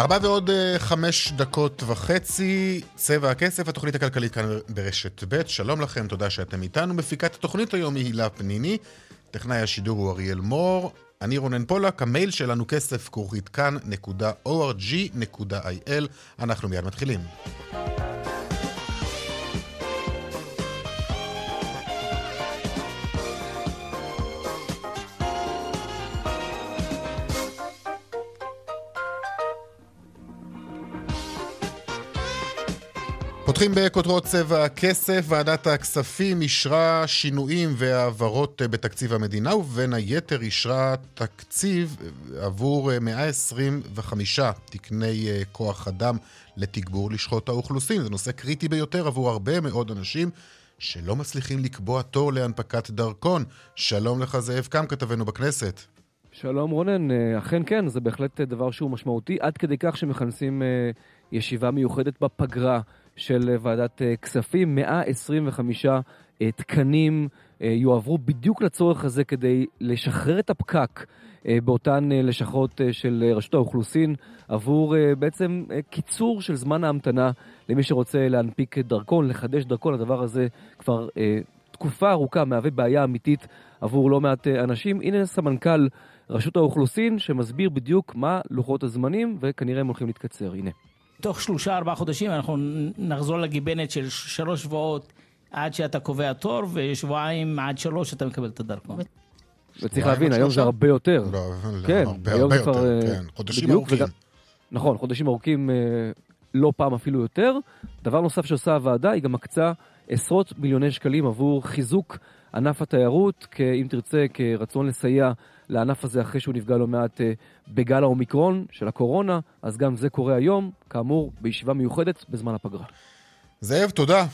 ארבע ועוד אה, חמש דקות וחצי, צבע הכסף, התוכנית הכלכלית כאן ברשת ב', שלום לכם, תודה שאתם איתנו. מפיקת התוכנית היום היא הילה פניני, טכנאי השידור הוא אריאל מור, אני רונן פולק, המייל שלנו כסף כרוכית כאן.org.il, אנחנו מיד מתחילים. פותחים בכותרות צבע הכסף, ועדת הכספים אישרה שינויים והעברות בתקציב המדינה, ובין היתר אישרה תקציב עבור 125 תקני כוח אדם לתגבור לשכות האוכלוסין. זה נושא קריטי ביותר עבור הרבה מאוד אנשים שלא מצליחים לקבוע תור להנפקת דרכון. שלום לך זאב קם, כתבנו בכנסת. שלום רונן, אכן כן, זה בהחלט דבר שהוא משמעותי, עד כדי כך שמכנסים ישיבה מיוחדת בפגרה. של ועדת כספים, 125 תקנים יועברו בדיוק לצורך הזה כדי לשחרר את הפקק באותן לשכות של רשות האוכלוסין עבור בעצם קיצור של זמן ההמתנה למי שרוצה להנפיק דרכון, לחדש דרכון, הדבר הזה כבר תקופה ארוכה מהווה בעיה אמיתית עבור לא מעט אנשים. הנה סמנכ"ל רשות האוכלוסין שמסביר בדיוק מה לוחות הזמנים וכנראה הם הולכים להתקצר, הנה. תוך שלושה ארבעה חודשים אנחנו נחזור לגיבנת של שלוש שבועות עד שאתה קובע תור, ושבועיים עד שלוש אתה מקבל את הדרכון. וצריך להבין, היום זה הרבה יותר. לא, כן, הרבה היום הרבה זה כבר... יותר, אה, כן. חודשים בדיוק, ארוכים. וגם- נכון, חודשים ארוכים אה, לא פעם אפילו יותר. דבר נוסף שעושה הוועדה, היא גם מקצה עשרות מיליוני שקלים עבור חיזוק ענף התיירות, אם תרצה, כרצון לסייע לענף הזה אחרי שהוא נפגע לא מעט אה, בגל האומיקרון של הקורונה, אז גם זה קורה היום, כאמור, בישיבה מיוחדת בזמן הפגרה. זאב, תודה.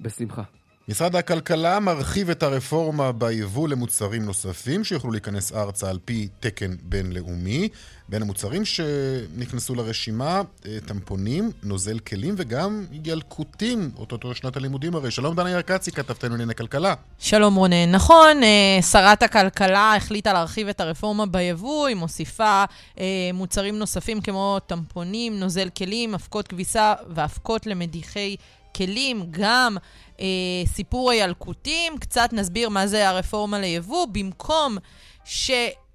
בשמחה. משרד הכלכלה מרחיב את הרפורמה ביבוא למוצרים נוספים שיוכלו להיכנס ארצה על פי תקן בינלאומי. בין המוצרים שנכנסו לרשימה, אה, טמפונים, נוזל כלים וגם ילקוטים, אוטוטו שנת הלימודים הרי. שלום דנה ירקצי, כתבתנו לענייני כלכלה. שלום רונן. נכון, אה, שרת הכלכלה החליטה להרחיב את הרפורמה ביבוא, היא מוסיפה אה, מוצרים נוספים כמו טמפונים, נוזל כלים, אבקות כביסה ואבקות למדיחי כלים, גם אה, סיפור הילקוטים, קצת נסביר מה זה הרפורמה ליבוא, במקום ש...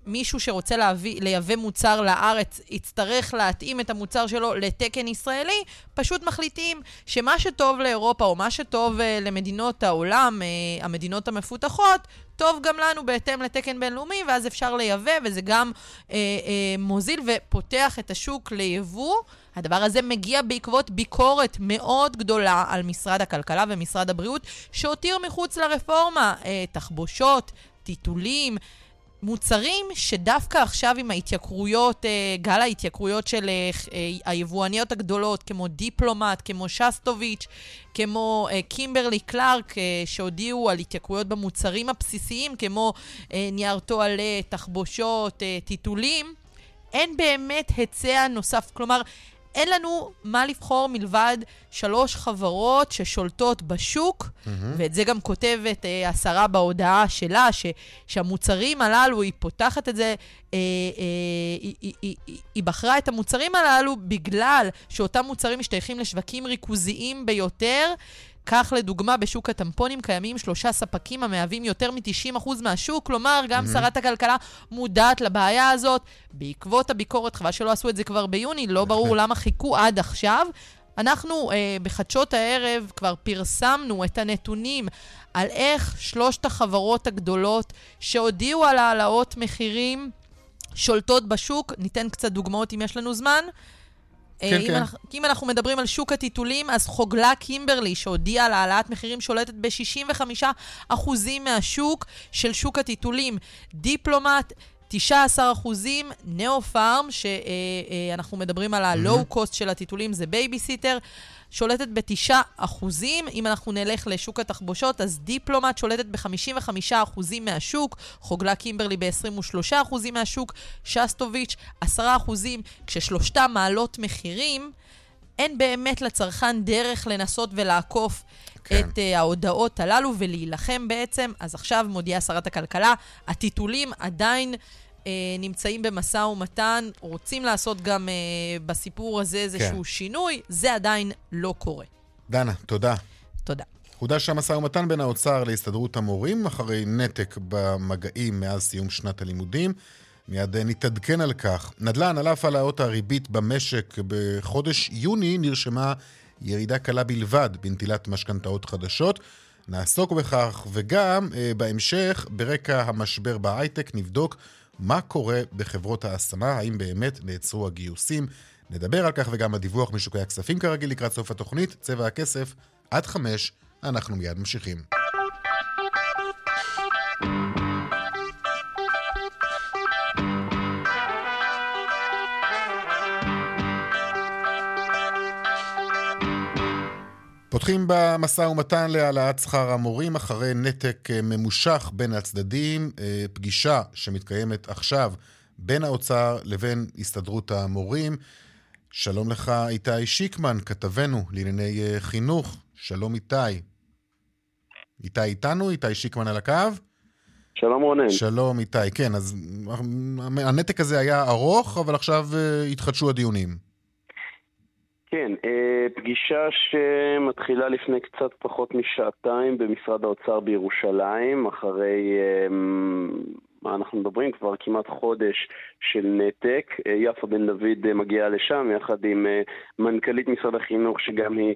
מישהו שרוצה להביא, לייבא מוצר לארץ יצטרך להתאים את המוצר שלו לתקן ישראלי, פשוט מחליטים שמה שטוב לאירופה או מה שטוב uh, למדינות העולם, uh, המדינות המפותחות, טוב גם לנו בהתאם לתקן בינלאומי, ואז אפשר לייבא, וזה גם uh, uh, מוזיל ופותח את השוק ליבוא. הדבר הזה מגיע בעקבות ביקורת מאוד גדולה על משרד הכלכלה ומשרד הבריאות, שהותיר מחוץ לרפורמה uh, תחבושות, טיטולים, מוצרים שדווקא עכשיו עם ההתייקרויות, אה, גל ההתייקרויות של אה, אה, היבואניות הגדולות, כמו דיפלומט, כמו שסטוביץ', כמו קימברלי קלארק, שהודיעו על התייקרויות במוצרים הבסיסיים, כמו נייר טואלט, תחבושות, טיטולים, אין באמת היצע נוסף. כלומר, אין לנו מה לבחור מלבד שלוש חברות ששולטות בשוק, mm-hmm. ואת זה גם כותבת אה, השרה בהודעה שלה, ש, שהמוצרים הללו, היא פותחת את זה, אה, אה, היא, היא, היא, היא בחרה את המוצרים הללו בגלל שאותם מוצרים משתייכים לשווקים ריכוזיים ביותר. כך לדוגמה, בשוק הטמפונים קיימים שלושה ספקים המהווים יותר מ-90% מהשוק, כלומר, גם mm-hmm. שרת הכלכלה מודעת לבעיה הזאת. בעקבות הביקורת, חבל שלא עשו את זה כבר ביוני, לא ברור למה חיכו עד עכשיו. אנחנו אה, בחדשות הערב כבר פרסמנו את הנתונים על איך שלושת החברות הגדולות שהודיעו על העלאות מחירים שולטות בשוק. ניתן קצת דוגמאות אם יש לנו זמן. אה, כן, אם כן. אנחנו- אם אנחנו מדברים על שוק הטיטולים, אז חוגלה קימברלי, שהודיעה על העלאת מחירים, שולטת ב-65% מהשוק של שוק הטיטולים. דיפלומט, 19 אחוזים, נאו פארם, שאנחנו מדברים על ה low cost של הטיטולים, זה בייביסיטר, שולטת ב-9 אחוזים. אם אנחנו נלך לשוק התחבושות, אז דיפלומט שולטת ב-55 אחוזים מהשוק, חוגלה קימברלי ב-23 אחוזים מהשוק, שסטוביץ' 10 אחוזים, כששלושתם מעלות מחירים. אין באמת לצרכן דרך לנסות ולעקוף כן. את uh, ההודעות הללו ולהילחם בעצם. אז עכשיו מודיעה שרת הכלכלה, הטיטולים עדיין נמצאים במשא ומתן, רוצים לעשות גם uh, בסיפור הזה איזשהו כן. שינוי, זה עדיין לא קורה. דנה, תודה. תודה. חודש המשא ומתן בין האוצר להסתדרות המורים אחרי נתק במגעים מאז סיום שנת הלימודים. מיד אה, נתעדכן על כך. נדל"ן, על אף העלאות הריבית במשק, בחודש יוני נרשמה ירידה קלה בלבד בנטילת משכנתאות חדשות. נעסוק בכך, וגם אה, בהמשך, ברקע המשבר בהייטק, נבדוק מה קורה בחברות ההשמה, האם באמת נעצרו הגיוסים. נדבר על כך וגם הדיווח משוקי הכספים כרגיל לקראת סוף התוכנית, צבע הכסף, עד חמש, אנחנו מיד ממשיכים. פותחים במשא ומתן להעלאת שכר המורים אחרי נתק אה, ממושך בין הצדדים, אה, פגישה שמתקיימת עכשיו בין האוצר לבין הסתדרות המורים. שלום לך, איתי שיקמן, כתבנו לענייני אה, חינוך. שלום איתי. איתי איתנו? איתי שיקמן על הקו? שלום רונן. שלום איתי, כן, אז הנתק הזה היה ארוך, אבל עכשיו התחדשו הדיונים. כן, אה, פגישה שמתחילה לפני קצת פחות משעתיים במשרד האוצר בירושלים, אחרי אה, אנחנו מדברים כבר כמעט חודש של נתק. אה, יפה בן דוד אה, מגיעה לשם יחד עם אה, מנכ"לית משרד החינוך שגם היא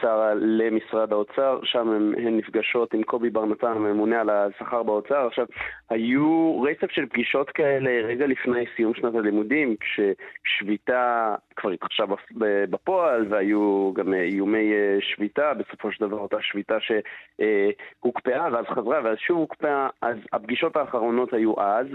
שרה למשרד האוצר, שם הם, הן נפגשות עם קובי בר נתן, הממונה על השכר באוצר. עכשיו, היו רצף של פגישות כאלה רגע לפני סיום שנת הלימודים, כששביתה כבר התרחשה בפ- בפועל והיו גם איומי שביתה, בסופו של דבר אותה שביתה שהוקפאה ואז חזרה ואז שוב הוקפאה, אז הפגישות האחרונות היו אז,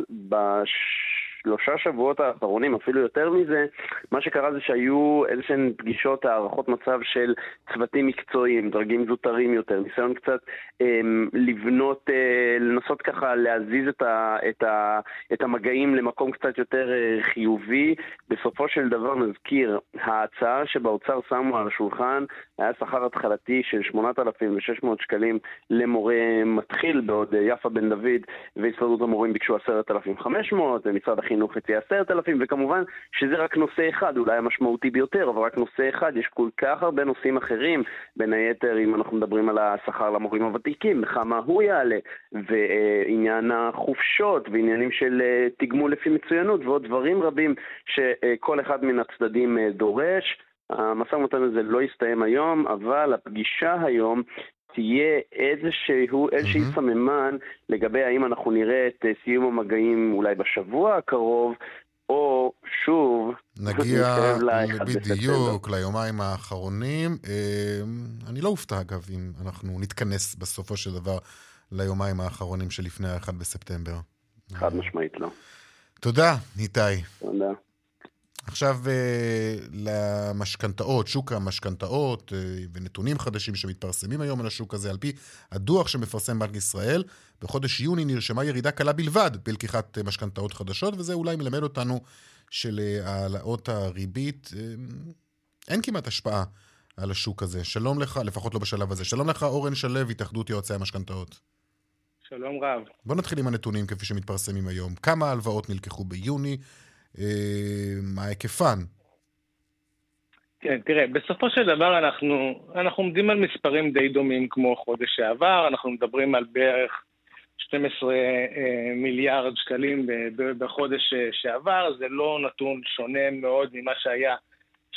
בשלושה שבועות האחרונים, אפילו יותר מזה, מה שקרה זה שהיו איזשהן פגישות הערכות מצב של צוותים מקצועיים, דרגים זוטרים יותר, ניסיון קצת אמ, לבנות, אה, לנסות ככה להזיז את, ה, את, ה, את המגעים למקום קצת יותר אה, חיובי. בסופו של דבר נזכיר, ההצעה שבאוצר שמו על השולחן היה שכר התחלתי של 8,600 שקלים למורה מתחיל, בעוד אה, יפה בן דוד והסתדרות המורים ביקשו 10,500, ומשרד החינוך הציע 10,000, וכמובן שזה רק נושא אחד, אולי המשמעותי ביותר, אבל רק נושא אחד, יש כל כך הרבה נושאים אחרים, בין היתר אם אנחנו מדברים על השכר למורים הוותיקים, כמה הוא יעלה, ועניין החופשות, ועניינים של אה, תגמול לפי מצוינות, ועוד דברים רבים שכל אחד מן הצדדים אה, דורש. המשא ומתן הזה לא יסתיים היום, אבל הפגישה היום תהיה איזשהו, איזשהי מהמם. סממן לגבי האם אנחנו נראה את אה, סיום המגעים אולי בשבוע הקרוב, או שוב, נגיע נתקרב ל-1 בדיוק ליומיים האחרונים. אה, אני לא אופתע, אגב, אם אנחנו נתכנס בסופו של דבר ליומיים האחרונים שלפני ה-1 בספטמבר. חד משמעית לא. תודה, איתי. תודה. עכשיו אה, למשכנתאות, שוק המשכנתאות אה, ונתונים חדשים שמתפרסמים היום על השוק הזה. על פי הדוח שמפרסם בנק ישראל, בחודש יוני נרשמה ירידה קלה בלבד בלקיחת אה, משכנתאות חדשות, וזה אולי מלמד אותנו שלהעלאות הריבית אין כמעט השפעה על השוק הזה. שלום לך, לפחות לא בשלב הזה. שלום לך, אורן שלו, התאחדות יועצי המשכנתאות. שלום רב. בוא נתחיל עם הנתונים כפי שמתפרסמים היום. כמה הלוואות נלקחו ביוני? אה, מה היקפן? כן, תראה, בסופו של דבר אנחנו, אנחנו עומדים על מספרים די דומים כמו חודש שעבר, אנחנו מדברים על בערך 12 אה, מיליארד שקלים בחודש אה, שעבר, זה לא נתון שונה מאוד ממה שהיה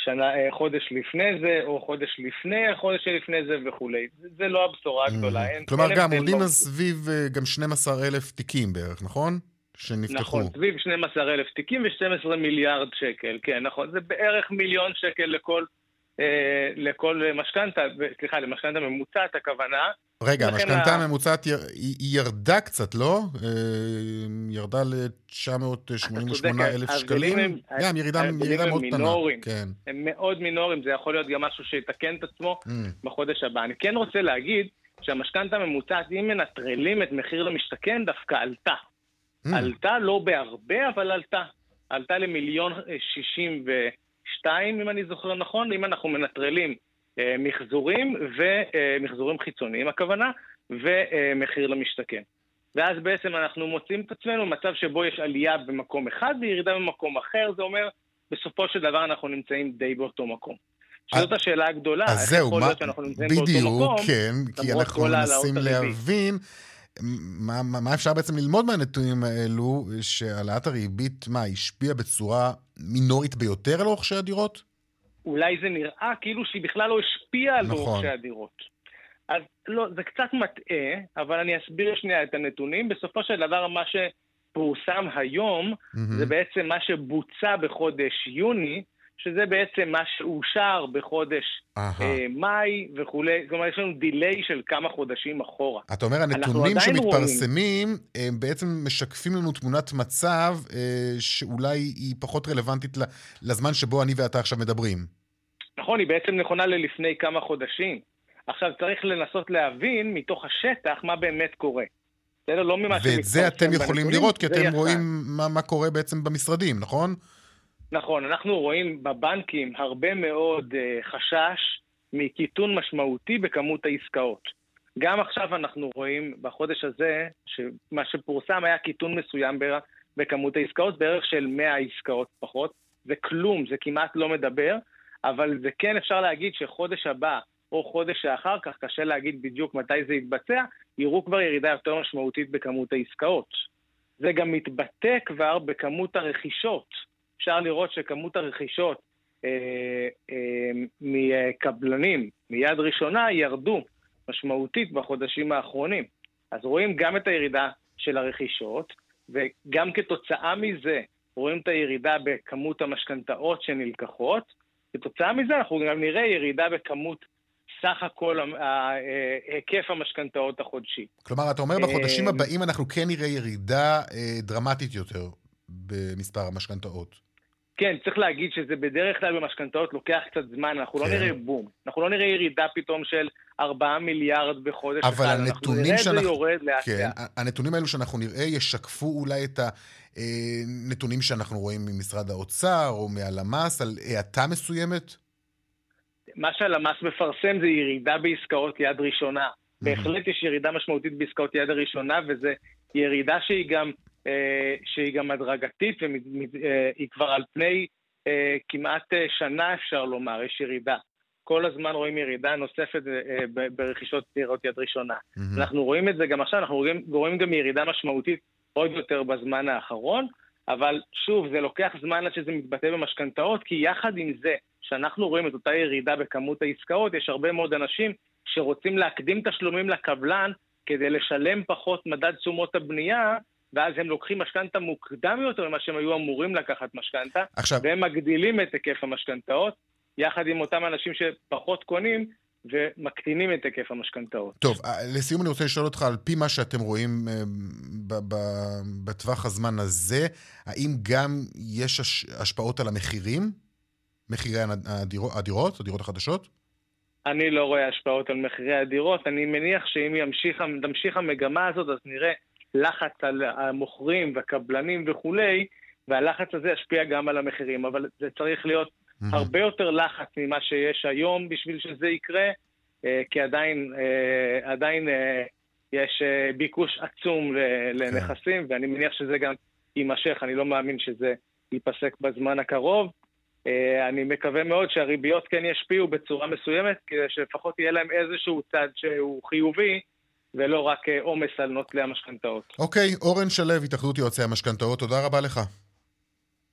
שנה, אה, חודש לפני זה, או חודש לפני החודש שלפני זה וכולי. זה, לא הבשורה הגדולה. אין, כלומר, אין גם עומדים. סביב אה, גם 12 אלף תיקים בערך, נכון? שנפתחו. נכון, סביב 12,000 תיקים ו-12 מיליארד שקל, כן, נכון, זה בערך מיליון שקל לכל, אה, לכל משכנתה, סליחה, למשכנתה ממוצעת הכוונה. רגע, המשכנתה ה- הממוצעת יר- היא ירדה קצת, לא? אה, ירדה ל-988 אלף ההבדלים שקלים. הם- גם ירידה ההבדלים ירידה הם מאוד קטנה. כן. הם מאוד מינוריים, זה יכול להיות גם משהו שיתקן את עצמו Mm. בחודש הבא. אני כן רוצה להגיד שהמשכנתה הממוצעת, אם מנטרלים את מחיר למשתכן, דווקא עלתה. Mm. עלתה לא בהרבה, אבל עלתה. עלתה למיליון אה, שישים ושתיים, אם אני זוכר נכון, אם אנחנו מנטרלים אה, מחזורים ומחזורים חיצוניים, הכוונה, ומחיר למשתכן. ואז בעצם אנחנו מוצאים את עצמנו במצב שבו יש עלייה במקום אחד וירידה במקום אחר, זה אומר, בסופו של דבר אנחנו נמצאים די באותו מקום. שזאת השאלה הגדולה, אז איך זהו, יכול מה, להיות שאנחנו נמצאים באותו בדיוק, מקום, כן, כי אנחנו מנסים הריבית. להבין מה, מה, מה אפשר בעצם ללמוד מהנתונים האלו, שהעלאת הריבית, מה, השפיעה בצורה מינורית ביותר על רוכשי הדירות? אולי זה נראה כאילו שהיא בכלל לא השפיעה על נכון. רוכשי הדירות. אז לא, זה קצת מטעה, אבל אני אסביר שנייה את הנתונים. בסופו של דבר, מה שפורסם היום, מהמם. זה בעצם מה שבוצע בחודש יוני, שזה בעצם מה שאושר בחודש. אה, מאי וכולי. כלומר, יש לנו דיליי של כמה חודשים אחורה. אתה אומר, הנתונים שמתפרסמים, הם בעצם משקפים לנו תמונת מצב אה, שאולי היא פחות רלוונטית לזמן שבו אני ואתה עכשיו מדברים. נכון, היא בעצם נכונה ללפני כמה חודשים. עכשיו צריך לנסות להבין מתוך השטח מה באמת קורה. בסדר? לא ממה ואת זה שמתפרסם אתם יכולים לראות, כי אתם. רואים מה, מה קורה בעצם במשרדים, נכון? נכון, אנחנו רואים בבנקים הרבה מאוד uh, חשש מקיטון משמעותי בכמות העסקאות. גם עכשיו אנחנו רואים בחודש הזה, שמה שפורסם היה קיטון מסוים בכמות העסקאות, בערך של 100 עסקאות פחות. זה כלום, זה כמעט לא מדבר, אבל זה כן אפשר להגיד שחודש הבא או חודש שאחר כך, קשה להגיד בדיוק מתי זה יתבצע, יראו כבר ירידה יותר משמעותית בכמות העסקאות. זה גם מתבטא כבר בכמות הרכישות. אפשר לראות שכמות הרכישות אה, אה, מקבלנים מיד ראשונה ירדו משמעותית בחודשים האחרונים. אז רואים גם את הירידה של הרכישות, וגם כתוצאה מזה רואים את הירידה בכמות המשכנתאות שנלקחות. כתוצאה מזה אנחנו גם נראה ירידה בכמות סך הכל אה, היקף המשכנתאות החודשי. כלומר, אתה אומר, בחודשים הבאים אנחנו כן נראה ירידה דרמטית יותר במספר המשכנתאות. כן, צריך להגיד שזה בדרך כלל במשכנתאות לוקח קצת זמן, אנחנו לא כן. נראה בום. אנחנו לא נראה ירידה פתאום של 4 מיליארד בחודש אבל אחד. אנחנו הנתונים נראה את זה שאנחנו- יורד לאט כן, לאט. הנתונים האלו שאנחנו נראה ישקפו אולי את הנתונים שאנחנו רואים ממשרד האוצר או מהלמ"ס על האטה מסוימת? מה שהלמ"ס מפרסם זה ירידה בעסקאות יד ראשונה. בהחלט יש ירידה משמעותית בעסקאות יד הראשונה, וזו ירידה שהיא גם, אה, שהיא גם הדרגתית, והיא כבר על פני אה, כמעט אה, שנה, אפשר לומר, יש ירידה. כל הזמן רואים ירידה נוספת אה, ברכישות דירות יד ראשונה. מהמם. אנחנו רואים את זה גם עכשיו, אנחנו רואים, רואים גם ירידה משמעותית עוד יותר בזמן האחרון, אבל שוב, זה לוקח זמן עד שזה מתבטא במשכנתאות, כי יחד עם זה שאנחנו רואים את אותה ירידה בכמות העסקאות, יש הרבה מאוד אנשים שרוצים להקדים תשלומים לקבלן כדי לשלם פחות מדד תשומות הבנייה, ואז הם לוקחים משכנתה מוקדם יותר ממה שהם היו אמורים לקחת משכנתה, עכשיו, והם מגדילים את היקף המשכנתאות, יחד עם אותם אנשים שפחות קונים, ומקטינים את היקף המשכנתאות. טוב, אה, לסיום אני רוצה לשאול אותך, על פי מה שאתם רואים אה, בטווח הזמן הזה, האם גם יש הש- השפעות על המחירים? מחירי הדירות, הדירות, הדירות החדשות? אני לא רואה השפעות על מחירי הדירות. אני מניח שאם ימשיך, תמשיך המגמה הזאת, אז נראה לחץ על המוכרים והקבלנים וכולי, והלחץ הזה ישפיע גם על המחירים. אבל זה צריך להיות הרבה יותר לחץ ממה שיש היום בשביל שזה יקרה, אה, כי עדיין, אה, עדיין אה, יש ביקוש עצום לנכסים, ואני מניח שזה גם יימשך. אני לא מאמין שזה ייפסק בזמן הקרוב. אני מקווה מאוד שהריביות כן ישפיעו בצורה מסוימת, כדי שלפחות יהיה להם איזשהו צד שהוא חיובי, ולא רק אה, עומס על נוטלי המשכנתאות. אוקיי, אורן שלו, התאחדות יועצי המשכנתאות, תודה רבה לך.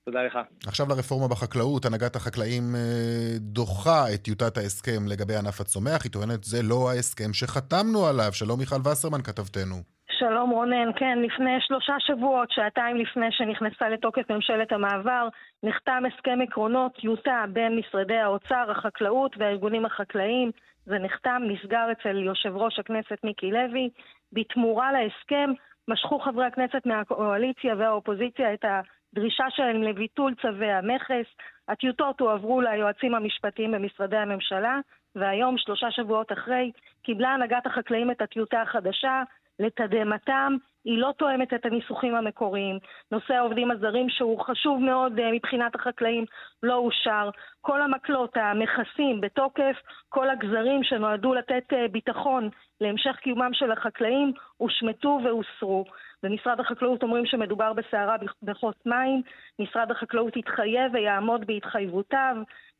תודה לך. עכשיו לרפורמה בחקלאות, הנהגת החקלאים אה, דוחה את טיוטת ההסכם לגבי ענף הצומח. היא טוענת זה לא ההסכם שחתמנו עליו. שלום מיכל וסרמן, כתבתנו. שלום רונן, כן, לפני שלושה שבועות, שעתיים לפני שנכנסה לתוקף ממשלת המעבר, נחתם הסכם עקרונות טיוטה בין משרדי האוצר, החקלאות והארגונים החקלאיים. זה נחתם, נסגר אצל יושב ראש הכנסת מיקי לוי. בתמורה להסכם משכו חברי הכנסת מהקואליציה והאופוזיציה את הדרישה שלהם לביטול צווי המכס. הטיוטות הועברו ליועצים המשפטיים במשרדי הממשלה, והיום, שלושה שבועות אחרי, קיבלה הנהגת החקלאים את הטיוטה החדשה. לתדהמתם, היא לא תואמת את הניסוחים המקוריים. נושא העובדים הזרים, שהוא חשוב מאוד uh, מבחינת החקלאים, לא אושר. כל המקלות, המכסים בתוקף, כל הגזרים שנועדו לתת uh, ביטחון להמשך קיומם של החקלאים, הושמטו והוסרו. במשרד החקלאות אומרים שמדובר בסערה בחוץ מים, משרד החקלאות יתחייב ויעמוד בהתחייבותיו,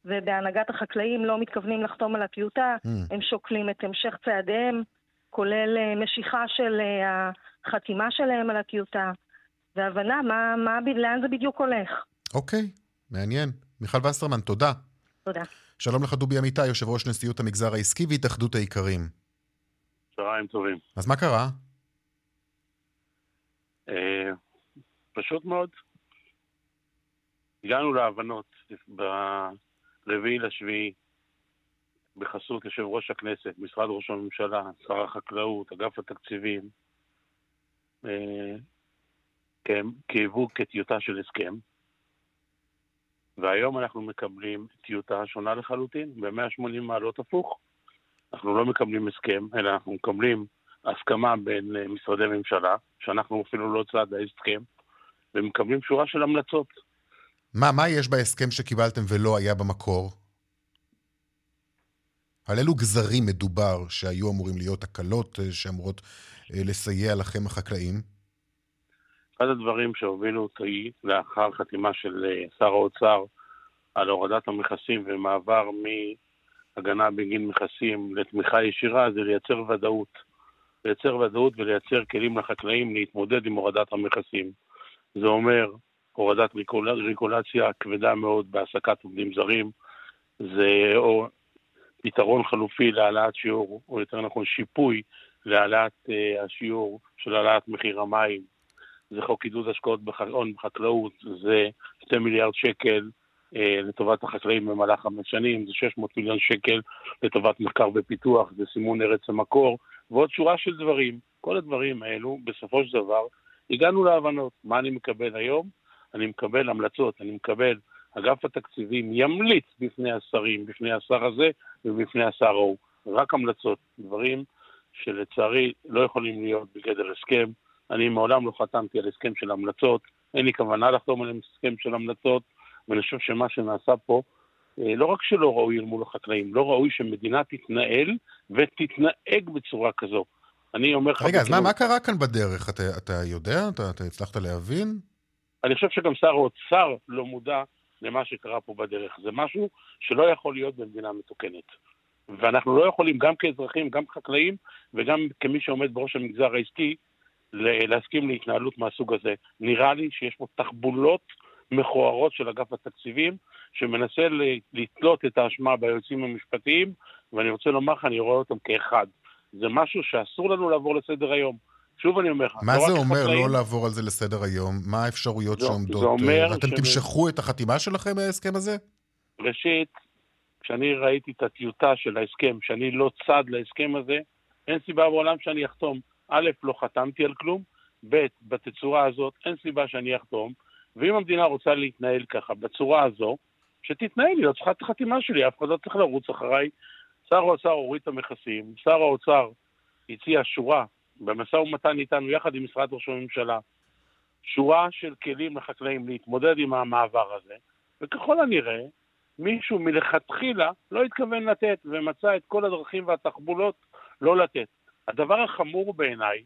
ובהנהגת החקלאים לא מתכוונים לחתום על הטיוטה, mm. הם שוקלים את המשך צעדיהם. כולל אה, משיכה של אה, החתימה שלהם על הטיוטה, והבנה מה, מה, לאן זה בדיוק הולך. אוקיי, מעניין. מיכל וסרמן, תודה. תודה. שלום לך דובי אמיתי, יושב ראש נשיאות המגזר העסקי והתאחדות האיכרים. צהריים טובים. אז מה קרה? אה, פשוט מאוד. הגענו להבנות ברביעי לשביעי בחסות יושב ראש הכנסת, משרד ראש הממשלה, שר החקלאות, אגף התקציבים, אה, כהיוו כטיוטה של הסכם. והיום אנחנו מקבלים טיוטה שונה לחלוטין, ב-180 מעלות הפוך. אנחנו לא מקבלים הסכם, אלא אנחנו מקבלים הסכמה בין אה, משרדי ממשלה, שאנחנו אפילו לא צד ההסכם, ומקבלים שורה של המלצות. מה, מה יש בהסכם שקיבלתם ולא היה במקור? על אילו גזרים מדובר שהיו אמורים להיות הקלות אה, שאמורות אה, לסייע לכם החקלאים? אחד הדברים שהובילו אותי לאחר חתימה של אה, שר האוצר על הורדת המכסים ומעבר מהגנה בגין מכסים לתמיכה ישירה זה לייצר ודאות. לייצר ודאות ולייצר כלים לחקלאים להתמודד עם הורדת המכסים. זה אומר הורדת רגולציה כבדה מאוד בהעסקת עובדים זרים, זה פתרון חלופי להעלאת שיעור, או יותר נכון שיפוי להעלאת uh, השיעור של העלאת מחיר המים. זה חוק עידוד השקעות בהון בחקלאות, זה 2 מיליארד שקל uh, לטובת החקלאים במהלך חמש שנים, זה 600 מיליון שקל לטובת מחקר ופיתוח, זה סימון ארץ המקור, ועוד שורה של דברים. כל הדברים האלו, בסופו של דבר, הגענו להבנות. מה אני מקבל היום? אני מקבל המלצות, אני מקבל אגף התקציבים ימליץ בפני השרים, בפני השר הזה ובפני השר ההוא. רק המלצות, דברים שלצערי לא יכולים להיות בגדר הסכם. אני מעולם לא חתמתי על הסכם של המלצות, אין לי כוונה לחתום על הסכם של המלצות, ואני חושב שמה שנעשה פה, אה, לא רק שלא ראוי אל מול החקלאים, לא ראוי שמדינה תתנהל ותתנהג בצורה כזו. אני אומר לך... רגע, אז מה, מה קרה כאן בדרך? אתה, אתה יודע? אתה, אתה הצלחת להבין? אני חושב שגם שר האוצר לא מודע למה שקרה פה בדרך. זה משהו שלא יכול להיות במדינה מתוקנת. ואנחנו לא יכולים, גם כאזרחים, גם כחקלאים, וגם כמי שעומד בראש המגזר העסקי, להסכים להתנהלות מהסוג הזה. נראה לי שיש פה תחבולות מכוערות של אגף התקציבים, שמנסה לתלות את האשמה ביועצים המשפטיים, ואני רוצה לומר לך, אני רואה אותם כאחד. זה משהו שאסור לנו לעבור לסדר היום. שוב אני אומר לך, מה לא זה אומר חקלאים, לא לעבור על זה לסדר היום? מה האפשרויות זה, שעומדות? זה אומר... אתם ש... תמשכו את החתימה שלכם מההסכם הזה? ראשית, כשאני ראיתי את הטיוטה של ההסכם, שאני לא צד להסכם הזה, אין סיבה בעולם שאני אחתום. א', לא חתמתי על כלום, ב', בתצורה הזאת אין סיבה שאני אחתום, ואם המדינה רוצה להתנהל ככה, בצורה הזו, שתתנהל, היא לא צריכה את החתימה שלי, אף אחד לא צריך לרוץ אחריי. שר האוצר הוריד את המכסים, שר האוצר הציע שורה במשא ומתן איתנו, יחד עם משרד ראש הממשלה, שורה של כלים לחקלאים להתמודד עם המעבר הזה, וככל הנראה, מישהו מלכתחילה לא התכוון לתת, ומצא את כל הדרכים והתחבולות לא לתת. הדבר החמור בעיניי,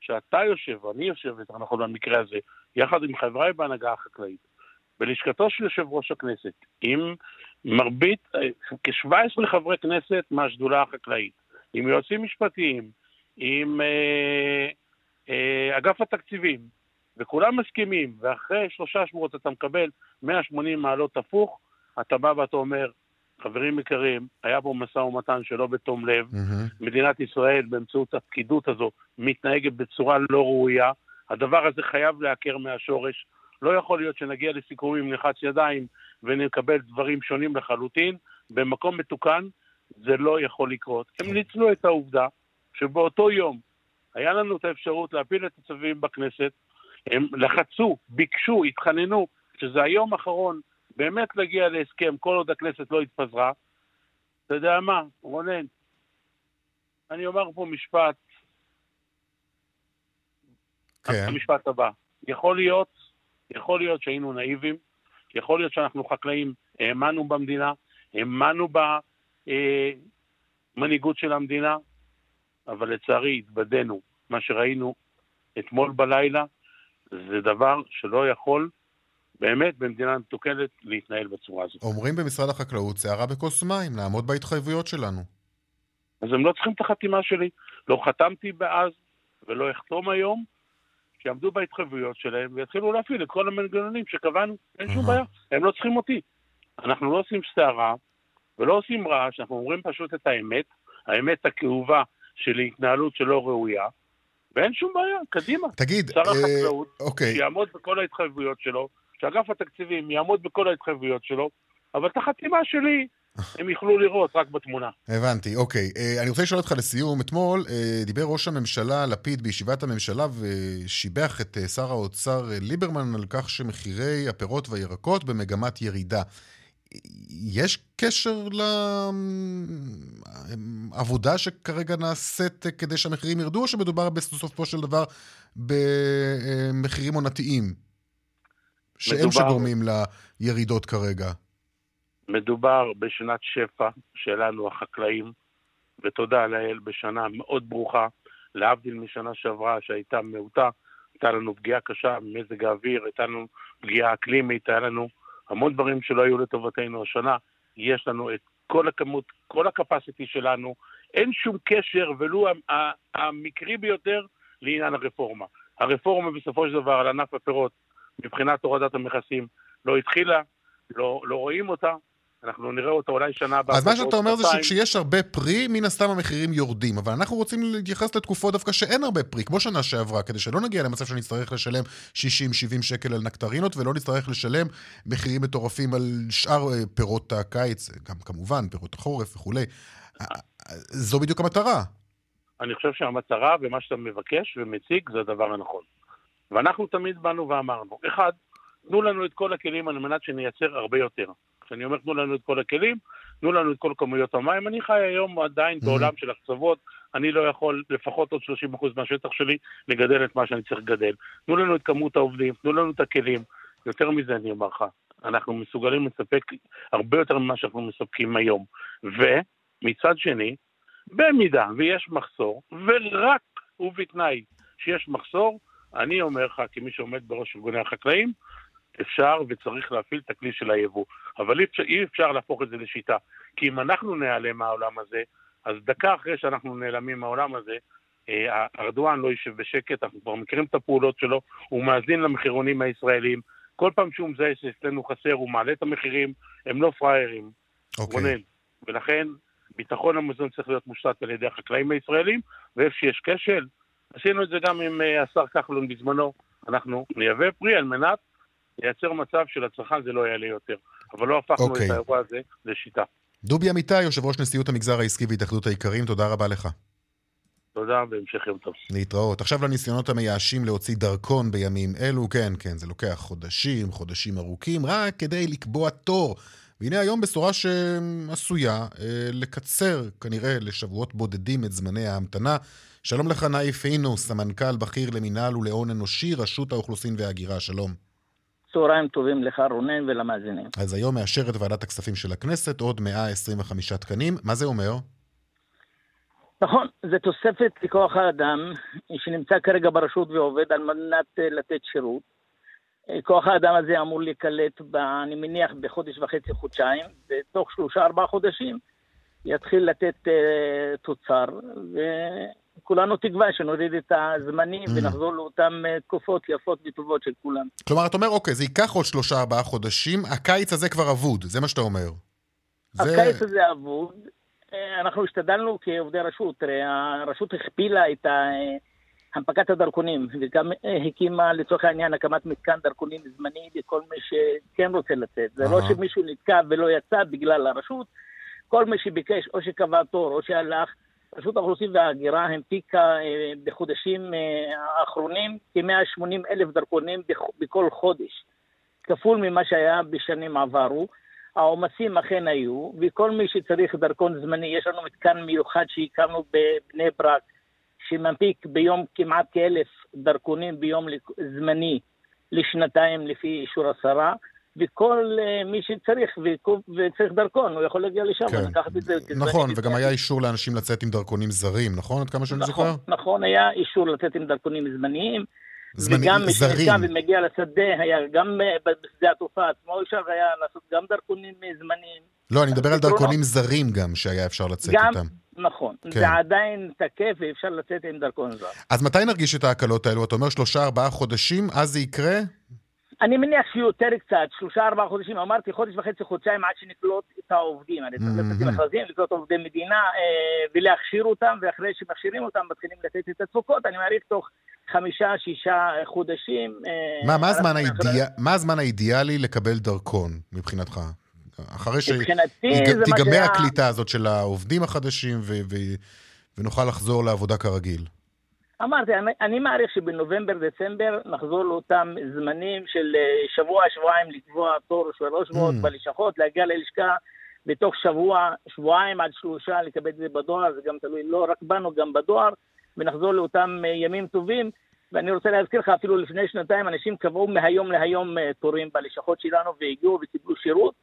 שאתה יושב, אני יושב, יותר נכון במקרה הזה, יחד עם חבריי בהנהגה החקלאית, בלשכתו של יושב ראש הכנסת, עם מרבית, כ-17 חברי כנסת מהשדולה החקלאית, עם יועצים משפטיים, עם אה, אה, אגף התקציבים, וכולם מסכימים, ואחרי שלושה שבועות אתה מקבל 180 מעלות הפוך, אתה בא ואתה אומר, חברים יקרים, היה פה משא ומתן שלא בתום לב. מהמם. מדינת ישראל, באמצעות הפקידות הזו, מתנהגת בצורה לא ראויה. הדבר הזה חייב לעקר מהשורש. לא יכול להיות שנגיע לסיכומים נלחץ ידיים ונקבל דברים שונים לחלוטין. במקום מתוקן זה לא יכול לקרות. הם ניצלו את העובדה שבאותו יום היה לנו את האפשרות להפיל את הצווים בכנסת. הם לחצו, ביקשו, התחננו, שזה היום האחרון באמת להגיע להסכם כל עוד הכנסת לא התפזרה. אתה יודע מה, רונן, אני אומר פה משפט, כן. המשפט הבא. יכול להיות, יכול להיות שהיינו נאיבים, יכול להיות שאנחנו חקלאים, האמנו במדינה, האמנו במנהיגות של המדינה, אבל לצערי התבדינו. מה שראינו אתמול בלילה זה דבר שלא יכול באמת במדינה מתוקנת להתנהל בצורה הזאת. אומרים במשרד החקלאות, שערה בכוס מים, לעמוד בהתחייבויות שלנו. אז הם לא צריכים את החתימה שלי. לא חתמתי אז ולא אחתום היום, שיעמדו בהתחייבויות שלהם ויתחילו להפעיל את כל המנגנונים שקבענו. אין שום. בעיה, הם לא צריכים אותי. אנחנו לא עושים סערה ולא עושים רעש, אנחנו אומרים פשוט את האמת, האמת הכאובה של התנהלות שלא ראויה, ואין שום בעיה, קדימה. תגיד, שר אה, החקלאות, אוקיי, שיעמוד בכל ההתחייבויות שלו, שאגף התקציבים יעמוד בכל ההתחייבויות שלו, אבל את החתימה שלי הם יוכלו לראות רק בתמונה. הבנתי, אוקיי. אה, אני רוצה לשאול אותך לסיום. אתמול אה, דיבר ראש הממשלה לפיד בישיבת הממשלה ושיבח את אה, שר האוצר אה, ליברמן על כך שמחירי הפירות והירקות במגמת ירידה. יש קשר לעבודה שכרגע נעשית כדי שהמחירים ירדו, או שמדובר בסופו של דבר במחירים עונתיים? שהם מדובר- שגורמים לירידות כרגע. מדובר בשנת שפע שלנו החקלאים, ותודה לאל בשנה מאוד ברוכה, להבדיל משנה שעברה שהייתה מעוטה, הייתה לנו פגיעה קשה ממזג האוויר, הייתה לנו פגיעה אקלימית, היה לנו המון דברים שלא היו לטובתנו השנה. יש לנו את כל הכמות, כל הקפסיטי שלנו, אין שום קשר, ולו המקרי ביותר, לעניין הרפורמה. הרפורמה בסופו של דבר על ענף הפירות, מבחינת הורדת המכסים, לא התחילה, לא, לא רואים אותה, אנחנו נראה אותה אולי שנה הבאה. אז מה שאתה אומר זה. שכשיש הרבה פרי, מן הסתם המחירים יורדים. אבל אנחנו רוצים להתייחס לתקופות דווקא שאין הרבה פרי, כמו שנה שעברה, כדי שלא נגיע למצב שנצטרך לשלם 60-70 שקל על נקטרינות, ולא נצטרך לשלם מחירים מטורפים על שאר אה, פירות הקיץ, גם כמובן, פירות החורף וכולי. זו בדיוק המטרה. אני חושב שהמטרה ומה שאתה מבקש ומציג זה הדבר הנכון. ואנחנו תמיד באנו ואמרנו, אחד, תנו לנו את כל הכלים על מנת שנייצר הרבה יותר. כשאני אומר תנו לנו את כל הכלים, תנו לנו את כל כמויות המים. אני חי היום עדיין Mhm. בעולם של הקצוות, אני לא יכול לפחות עוד 30% מהשטח שלי לגדל את מה שאני צריך לגדל. תנו לנו את כמות העובדים, תנו לנו את הכלים. יותר מזה אני אומר לך, אנחנו מסוגלים לספק הרבה יותר ממה שאנחנו מספקים היום. ומצד שני, במידה ויש מחסור, ורק ובתנאי שיש מחסור, אני אומר לך, כמי שעומד בראש ארגוני החקלאים, אפשר וצריך להפעיל את הכלי של היבוא. אבל אי אפשר, אי אפשר להפוך את זה לשיטה. כי אם אנחנו ניעלם מהעולם הזה, אז דקה אחרי שאנחנו נעלמים מהעולם הזה, אה, ארדואן לא יישב בשקט, אנחנו כבר מכירים את הפעולות שלו, הוא מאזין למחירונים הישראלים. כל פעם שהוא מזהה שאצלנו חסר, הוא מעלה את המחירים, הם לא פראיירים. אוקיי. רונן. ולכן, ביטחון המזון צריך להיות מושתת על ידי החקלאים הישראלים, ואיפה שיש כשל, עשינו את זה גם עם אה, השר כחלון בזמנו, אנחנו נייבא פרי על מנת לייצר מצב שלצרכן זה לא יעלה יותר. אבל לא הפכנו אוקיי. את האירוע הזה לשיטה. דובי אמיתי, יושב ראש נשיאות המגזר העסקי והתאחדות האיכרים, תודה רבה לך. תודה והמשך יום טוב. להתראות. עכשיו לניסיונות המייאשים להוציא דרכון בימים אלו, כן, כן, זה לוקח חודשים, חודשים ארוכים, רק כדי לקבוע תור. והנה היום בשורה שעשויה אה, לקצר כנראה לשבועות בודדים את זמני ההמתנה. שלום לך נאיף אינו, סמנכ"ל בכיר למינהל ולהון אנושי, רשות האוכלוסין וההגירה, שלום. צהריים טובים לך רונן ולמאזינים. אז היום מאשרת ועדת הכספים של הכנסת עוד 125 תקנים. מה זה אומר? נכון, זו תוספת לכוח האדם שנמצא כרגע ברשות ועובד על מנת אה, לתת שירות. אה, כוח האדם הזה אמור להיקלט, ב, אני מניח, בחודש וחצי, חודשיים, ותוך שלושה, ארבעה חודשים יתחיל לתת uh, תוצר, וכולנו תקווה שנוריד את הזמנים Mm. ונחזור לאותן uh, תקופות יפות וטובות של כולם. כלומר, אתה אומר, אוקיי, זה ייקח עוד שלושה, ארבעה חודשים, הקיץ הזה כבר אבוד, זה מה שאתה אומר. זה... הקיץ הזה אבוד. אה, אנחנו השתדלנו כעובדי רשות, הרשות הכפילה את ה- הנפקת הדרכונים, וגם אה, הקימה לצורך העניין הקמת מתקן דרכונים זמני לכל מי שכן רוצה לצאת. זה לא. שמישהו נתקע ולא יצא בגלל הרשות, כל מי שביקש או שקבע תור או שהלך, רשות האוכלוסין וההגירה הנפיקה אה, בחודשים אה, האחרונים כ-180 אלף דרכונים בכ- בכל חודש, כפול ממה שהיה בשנים עברו. העומסים אכן היו, וכל מי שצריך דרכון זמני, יש לנו מתקן מיוחד שהקמנו בבני ברק, שמנפיק ביום כמעט כאלף דרכונים ביום זמני לשנתיים לפי אישור השרה, וכל אה, מי שצריך וצריך דרכון, הוא יכול להגיע לשם כן. ולקחת את זה. נכון, וגם היה אישור לאנשים לצאת עם דרכונים זרים, נכון? עד כמה שאני נכון, זוכר? נכון, היה אישור לצאת עם דרכונים זמניים, זמני- וגם מי זרים. שנרשם ומגיע לשדה, היה גם אה, בשדה התעופה עצמו אפשר היה לעשות גם דרכונים אה, זמניים. לא, אני מדבר על. דרכונים זרים גם, שהיה אפשר לצאת גם, איתם. נכון, כן. זה עדיין תקף ואפשר לצאת עם דרכון זר. אז מתי נרגיש את ההקלות האלו? אתה אומר שלושה, ארבעה חודשים, אז זה יקרה? אני מניח שיותר קצת, שלושה ארבעה חודשים, אמרתי חודש וחצי, חודשיים עד שנקלוט את העובדים. אני צריך עם מכרזים, לקלוט עובדי מדינה אה, ולהכשיר אותם, ואחרי שמכשירים אותם מתחילים לתת את התפוקות, אני מעריך תוך חמישה, שישה חודשים. אה, מה, מה, הזמן אנחנו- האידיאל, מה הזמן האידיאלי לקבל דרכון, מבחינתך? אחרי שתיגמר הקליטה הזאת של העובדים החדשים ונוכל לחזור לעבודה כרגיל. אמרתי, אני, אני מעריך שבנובמבר-דצמבר נחזור לאותם זמנים של אה, שבוע, שבועיים לקבוע תור שלוש שבועות Mm. בלשכות, להגיע ללשכה בתוך שבוע, שבועיים עד שלושה לקבל את זה בדואר, זה גם תלוי לא רק בנו, גם בדואר, ונחזור לאותם אה, ימים טובים. ואני רוצה להזכיר לך, אפילו לפני שנתיים אנשים קבעו מהיום להיום אה, תורים בלשכות שלנו והגיעו וקיבלו שירות.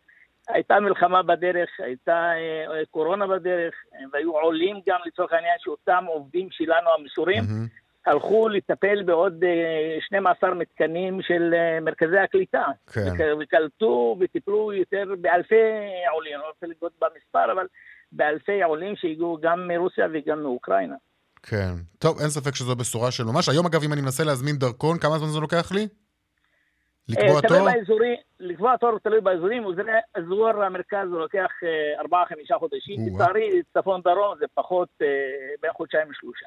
הייתה מלחמה בדרך, הייתה אה, קורונה בדרך, והיו עולים גם לצורך העניין שאותם עובדים שלנו המסורים מהמם. הלכו לטפל בעוד אה, 12 מתקנים של אה, מרכזי הקליטה. כן. וקלטו וטיפלו יותר באלפי עולים, אני לא רוצה לגבות במספר, אבל באלפי עולים שהגיעו גם מרוסיה וגם מאוקראינה. כן. טוב, אין ספק שזו בשורה של ממש. היום, אגב, אם אני מנסה להזמין דרכון, כמה זמן זה לוקח לי? לקבוע אה, תלוי תור? באזורי, לקבוע תור תלוי באזורים, וזה אזור המרכז זה לוקח אה, ארבעה-חמישה חודשים. לצערי צפון דרום זה פחות אה, בין חודשיים לשלושה.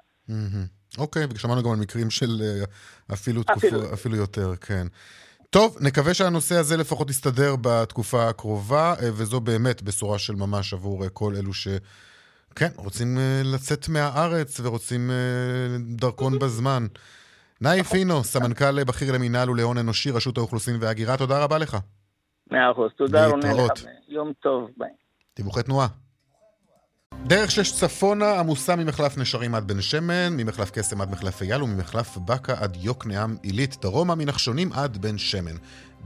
אוקיי, ושמענו גם על מקרים של אה, אפילו אפילו. תקופה, אפילו יותר, כן. טוב, נקווה שהנושא הזה לפחות יסתדר בתקופה הקרובה, אה, וזו באמת בשורה של ממש עבור אה, כל אלו ש... כן, רוצים אה, לצאת מהארץ ורוצים אה, דרכון בזמן. נאי פינו, סמנכ"ל בכיר למינהל ולהון אנושי, רשות האוכלוסין וההגירה, תודה רבה לך. מאה אחוז, תודה רונן. לך, יום טוב, ביי. דיווחי תנועה. דרך שש צפונה עמוסה ממחלף נשרים עד בן שמן, ממחלף קסם עד מחלף אייל וממחלף בקה עד יוקנעם עילית, דרומה מנחשונים עד בן שמן.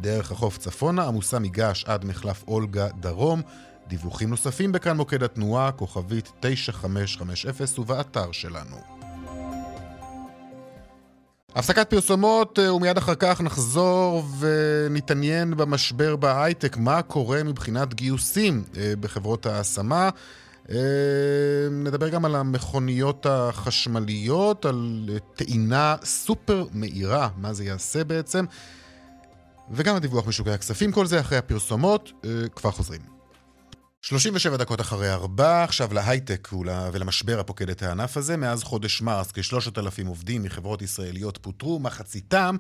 דרך החוף צפונה עמוסה מגעש עד מחלף אולגה דרום. דיווחים נוספים בכאן מוקד התנועה, כוכבית 9550 ובאתר שלנו. הפסקת פרסומות, אה, ומיד אחר כך נחזור ונתעניין במשבר בהייטק, מה קורה מבחינת גיוסים אה, בחברות ההשמה. אה, נדבר גם על המכוניות החשמליות, על טעינה סופר מהירה, מה זה יעשה בעצם, וגם הדיווח משוקי הכספים, כל זה אחרי הפרסומות, כבר חוזרים. 37 דקות אחרי ארבע, עכשיו להייטק ול- ולמשבר הפוקד את הענף הזה. מאז חודש מרס כשלושת אלפים עובדים מחברות ישראליות פוטרו, מחציתם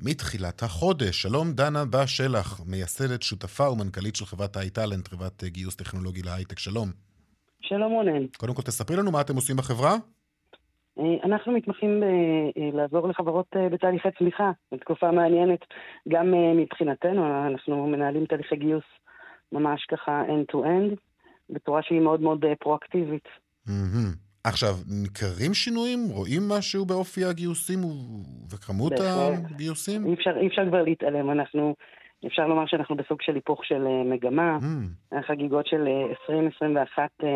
מתחילת החודש. שלום דנה בה שלח, מייסדת, שותפה ומנכ"לית של חברת האי-טאלנט, חברת גיוס טכנולוגי להייטק. שלום. שלום רונן. קודם כל תספרי לנו מה אתם עושים בחברה. אה, אנחנו מתמחים ב- אה, לעזור לחברות אה, בתהליכי צמיחה, בתקופה מעניינת. גם מבחינתנו, אנחנו מנהלים תהליכי גיוס ממש ככה end-to-end, בצורה שהיא מאוד מאוד אה, פרואקטיבית. עכשיו, ניכרים שינויים? רואים משהו באופי הגיוסים וכמות בהחלט. הגיוסים? אי אפשר, אי אפשר כבר להתעלם, אנחנו, אפשר לומר שאנחנו בסוג של היפוך של אה, מגמה. מהמם. החגיגות של אה, 2021 אה,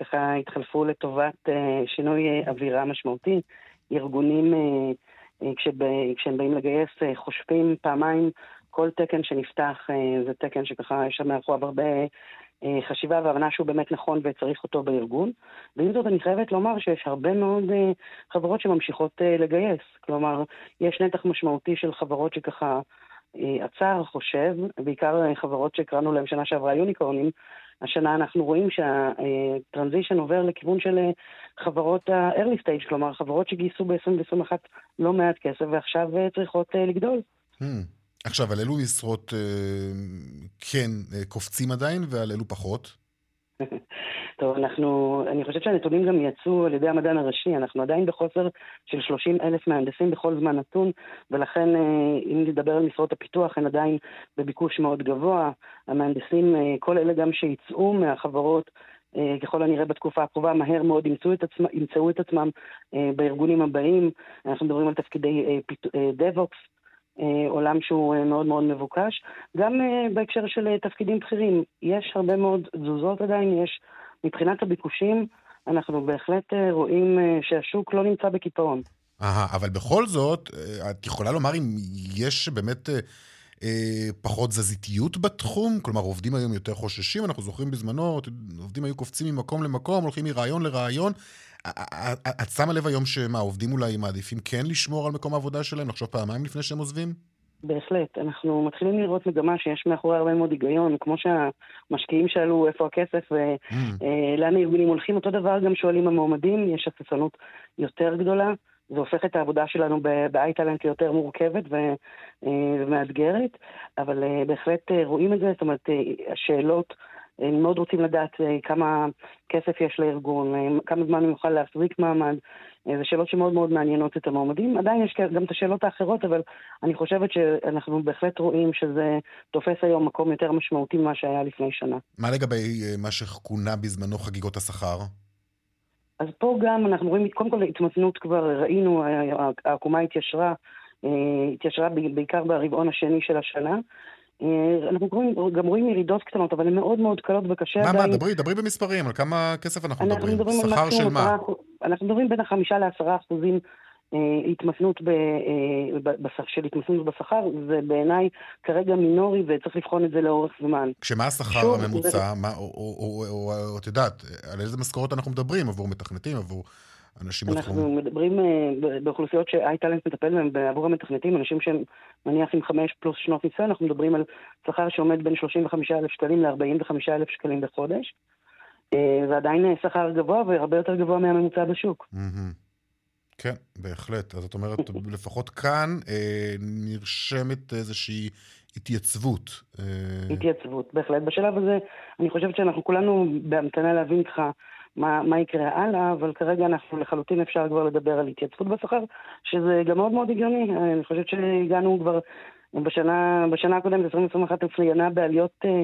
ככה התחלפו לטובת שינוי אווירה משמעותי. ארגונים, כשהם באים לגייס, חושבים פעמיים כל תקן שנפתח, אה, זה תקן שככה יש שם מאחוריו הרבה אה, חשיבה והבנה שהוא באמת נכון וצריך אותו בארגון. ועם זאת אני חייבת לומר שיש הרבה מאוד אה, חברות שממשיכות לגייס. כלומר, יש נתח משמעותי של חברות שככה עצר, חושב, בעיקר חברות שקראנו להן שנה שעברה יוניקורנים, השנה אנחנו רואים שהטרנזישן עובר לכיוון של חברות ה-early stage, כלומר חברות שגייסו ב-2021 לא מעט כסף ועכשיו צריכות לגדול. Hmm. עכשיו, על אילו משרות כן קופצים עדיין ועל אילו פחות? טוב, אנחנו, אני חושבת שהנתונים גם יצאו על ידי המדען הראשי, אנחנו עדיין בחוסר של 30 אלף מהנדסים בכל זמן נתון, ולכן אה, אם נדבר על משרות הפיתוח, הן עדיין בביקוש מאוד גבוה. המהנדסים, אה, כל אלה גם שיצאו מהחברות, אה, ככל הנראה בתקופה הקרובה, מהר מאוד ימצאו את, עצמם, ימצאו את עצמם בארגונים הבאים. אנחנו מדברים על תפקידי DevOps, אה, עולם שהוא אה, מאוד מאוד מבוקש. גם אה, בהקשר של תפקידים בכירים, יש הרבה מאוד תזוזות עדיין, יש, מבחינת הביקושים, אנחנו בהחלט רואים שהשוק לא נמצא בקיפאון. אהה, אבל בכל זאת, את יכולה לומר אם יש באמת אה, פחות זזיתיות בתחום? כלומר, עובדים היום יותר חוששים, אנחנו זוכרים בזמנו, עובדים היו קופצים ממקום למקום, הולכים מרעיון לרעיון. את שמה לב היום שמה, עובדים אולי מעדיפים כן לשמור על מקום העבודה שלהם, לחשוב פעמיים לפני שהם עוזבים? בהחלט. אנחנו מתחילים לראות מגמה שיש מאחורי הרבה מאוד היגיון, כמו שהמשקיעים שאלו איפה הכסף ולאן mm. אה, הארגונים הולכים, אותו דבר גם שואלים המועמדים, יש הססנות יותר גדולה. זה הופך את העבודה שלנו ב-iTalent ליותר מורכבת אה, ומאתגרת, אבל אה, בהחלט רואים את זה, זאת אומרת, השאלות הם מאוד רוצים לדעת אה, כמה כסף יש לארגון, אה, כמה זמן הוא יוכל להחזיק מעמד. אה, זה שאלות שמאוד מאוד מעניינות את המועמדים. עדיין יש גם את השאלות האחרות, אבל אני חושבת שאנחנו בהחלט רואים שזה תופס היום מקום יותר משמעותי ממה שהיה לפני שנה. מה לגבי מה שכונה בזמנו חגיגות השכר? אז פה גם אנחנו רואים, קודם כל התמתנות כבר ראינו, העקומה התיישרה, התיישרה בעיקר ברבעון השני של השנה. אה, אנחנו רואים, גם רואים ירידות קטנות, אבל הן מאוד מאוד קלות וקשה מה, עדיין. מה, מה, דברי, דברי במספרים, על כמה כסף אנחנו, אנחנו מדברים? מדברים שכר של מה? אנחנו מדברים בין החמישה לעשרה אחוזים אה, התמתנות ב, אה, של התמתנות בשכר, זה בעיניי כרגע מינורי וצריך לבחון את זה לאורך זמן. כשמה השכר הממוצע, זה... מה, או, או, או, או, או את יודעת, על איזה משכורות אנחנו מדברים? עבור מתכנתים, עבור אנשים בתחום? אנחנו מדברים uh, באוכלוסיות שאייטלנט מטפל בהן עבור המתכנתים, אנשים שהם נניח עם חמש פלוס שנות ניסיון, אנחנו מדברים על שכר שעומד בין 35,000 שקלים ל-45,000 שקלים בחודש. Uh, זה עדיין אה, שכר גבוה והרבה יותר גבוה מהממוצע בשוק. כן, בהחלט. אז זאת אומרת, לפחות כאן אה, נרשמת איזושהי התייצבות. התייצבות, בהחלט. בשלב הזה, אני חושבת שאנחנו כולנו בהמתנה להבין ככה מה, מה יקרה הלאה, אבל כרגע אנחנו לחלוטין אפשר כבר לדבר על התייצבות בשכר, שזה גם מאוד מאוד הגיוני. אני חושבת שהגענו כבר בשנה, בשנה הקודמת, 2021, אצליינה בעליות... אה,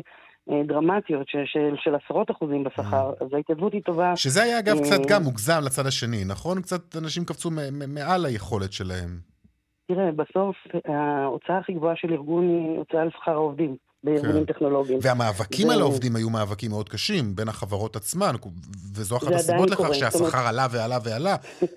אה, דרמטיות של, של, של עשרות אחוזים בשכר, mm. אז ההתייצבות היא טובה. שזה היה אגב קצת אה, גם מוגזם לצד השני, נכון? קצת אנשים קפצו מעל היכולת שלהם. תראה, בסוף ההוצאה הכי גבוהה של ארגון היא הוצאה על שכר העובדים. בארגונים כן. טכנולוגיים. והמאבקים ו... על העובדים היו מאבקים מאוד קשים בין החברות עצמן, וזו אחת הסיבות לכך שהשכר עלה ועלה ועלה.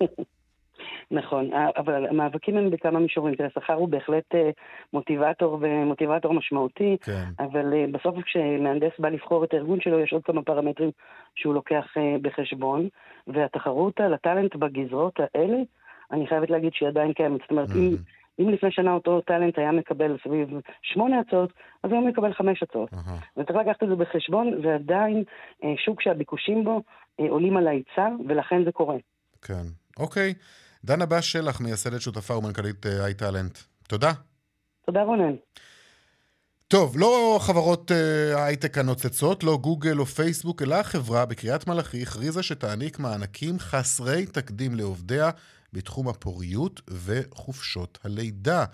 נכון, אבל המאבקים הם בכמה מישורים. תראה, שכר הוא בהחלט אה, מוטיבטור ומוטיבטור משמעותי, כן. אבל אה, בסוף כשמהנדס בא לבחור את הארגון שלו, יש עוד כמה פרמטרים שהוא לוקח אה, בחשבון, והתחרות על הטאלנט בגזרות האלה, אני חייבת להגיד שהיא עדיין קיימת. זאת אומרת, אם... אם לפני שנה אותו טאלנט היה מקבל סביב שמונה הצעות, אז היום הוא מקבל חמש הצעות. Uh-huh. וצריך לקחת את זה בחשבון, ועדיין אה, שוק שהביקושים בו אה, עולים על ההיצע, ולכן זה קורה. כן. אוקיי. דנה בש שלח, מייסדת שותפה ומנכ"לית אה, איי-טאלנט. תודה. תודה רונן. טוב, לא חברות ההייטק הנוצצות, לא גוגל או פייסבוק, אלא החברה בקריית מלאכי הכריזה שתעניק מענקים חסרי תקדים לעובדיה בתחום הפוריות וחופשות הלידה.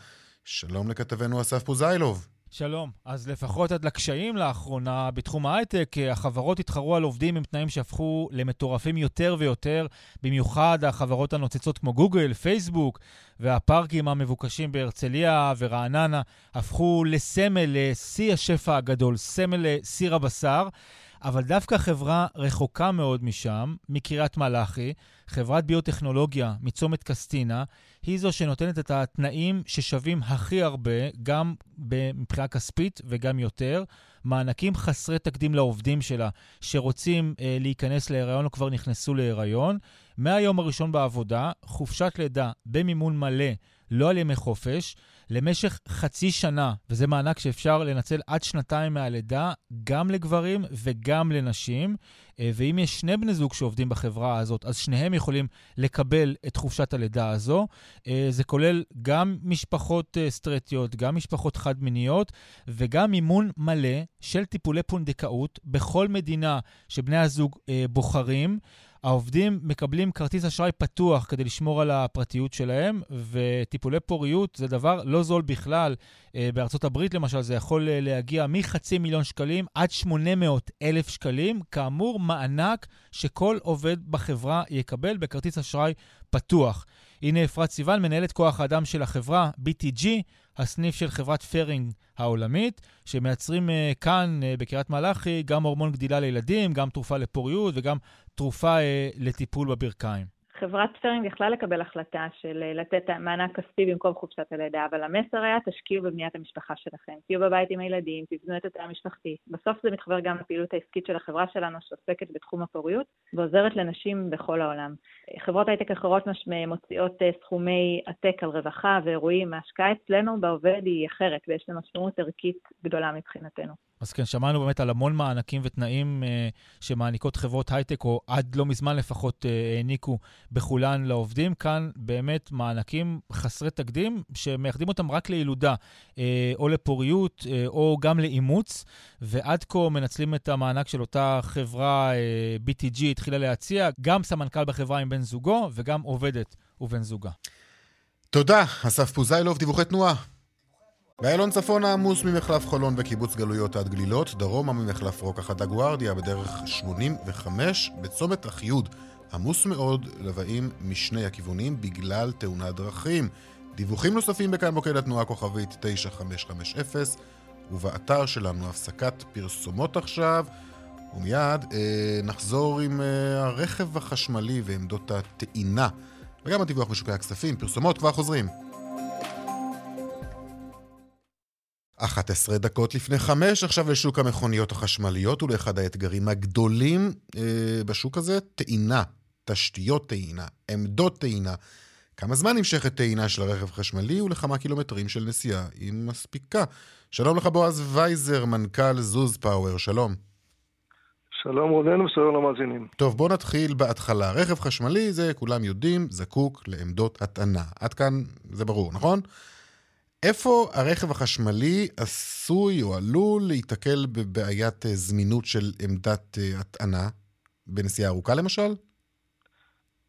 שלום לכתבנו אסף פוזיילוב. שלום. אז לפחות עד לקשיים לאחרונה בתחום ההייטק, החברות התחרו על עובדים עם תנאים שהפכו למטורפים יותר ויותר, במיוחד החברות הנוצצות כמו גוגל, פייסבוק, והפארקים המבוקשים בהרצליה ורעננה הפכו לסמל לשיא השפע הגדול, סמל לסיר הבשר. אבל דווקא חברה רחוקה מאוד משם, מקריית מלאכי, חברת ביוטכנולוגיה מצומת קסטינה, היא זו שנותנת את התנאים ששווים הכי הרבה, גם מבחינה כספית וגם יותר. מענקים חסרי תקדים לעובדים שלה, שרוצים אה, להיכנס להיריון או כבר נכנסו להיריון. מהיום הראשון בעבודה, חופשת לידה במימון מלא לא על ימי חופש, למשך חצי שנה, וזה מענק שאפשר לנצל עד שנתיים מהלידה, גם לגברים וגם לנשים. אה, ואם יש שני בני זוג שעובדים בחברה הזאת, אז שניהם יכולים לקבל את חופשת הלידה הזו. אה, זה כולל גם משפחות אה, סטרטיות, גם משפחות חד-מיניות, וגם מימון מלא של טיפולי פונדקאות בכל מדינה שבני הזוג בוחרים. העובדים מקבלים כרטיס אשראי פתוח כדי לשמור על הפרטיות שלהם, וטיפולי פוריות זה דבר לא זול בכלל. אה, בארצות הברית למשל זה יכול אה, להגיע מחצי מיליון שקלים עד 800 אלף שקלים. כאמור, מענק שכל עובד בחברה יקבל בכרטיס אשראי פתוח. הנה אפרת סיוון, מנהלת כוח האדם של החברה BTG, הסניף של חברת פרינג העולמית, שמייצרים אה, כאן בקריית מלאכי גם הורמון גדילה לילדים, גם תרופה לפוריות וגם תרופה אה, לטיפול בברכיים. חברת פרינג יכלה לקבל החלטה של אה, לתת מענק כספי במקום חופשת הלידה, אבל המסר היה תשקיעו בבניית המשפחה שלכם, תהיו בבית עם הילדים, תבנו את התא המשפחתי. בסוף זה מתחבר גם לפעילות העסקית של החברה שלנו שעוסקת בתחום הפוריות ועוזרת לנשים בכל העולם. חברות הייטק אחרות מוציאות אה, סכומי עתק על רווחה ואירועים, ההשקעה אצלנו בעובד היא אחרת ויש לה משמעות ערכית גדולה מבחינתנו. אז כן, שמענו באמת על המון מענקים ותנאים אה, שמעניקות חברות הייטק, או עד לא מזמן לפחות אה, העניקו בכולן לעובדים. כאן באמת מענקים חסרי תקדים, שמייחדים אותם רק לילודה, אה, או לפוריות, אה, או גם לאימוץ, ועד כה מנצלים את המענק של אותה חברה, אה, BTG, התחילה להציע, גם סמנכ"ל בחברה עם בן זוגו, וגם עובדת ובן זוגה. תודה, אסף פוזיילוב, דיווחי תנועה. באיילון צפון העמוס ממחלף חולון וקיבוץ גלויות עד גלילות, דרומה ממחלף רוקח עד הגוארדיה בדרך 85, בצומת אחיוד עמוס מאוד, לבאים משני הכיוונים בגלל תאונת דרכים. דיווחים נוספים בכאן מוקד התנועה כוכבית 9550 ובאתר שלנו הפסקת פרסומות עכשיו ומיד אה, נחזור עם אה, הרכב החשמלי ועמדות הטעינה וגם הדיווח בשוקי הכספים. פרסומות כבר חוזרים. 11 דקות לפני חמש, עכשיו לשוק המכוניות החשמליות ולאחד האתגרים הגדולים אה, בשוק הזה, טעינה, תשתיות טעינה, עמדות טעינה. כמה זמן נמשכת טעינה של הרכב החשמלי ולכמה קילומטרים של נסיעה היא מספיקה. שלום לך בועז וייזר, מנכ"ל זוז פאוור, שלום. שלום רונן ושלום למאזינים. טוב, בוא נתחיל בהתחלה. רכב חשמלי זה, כולם יודעים, זקוק לעמדות הטענה. עד כאן זה ברור, נכון? איפה הרכב החשמלי עשוי או עלול להיתקל בבעיית אה, זמינות של עמדת אה, הטענה בנסיעה ארוכה למשל?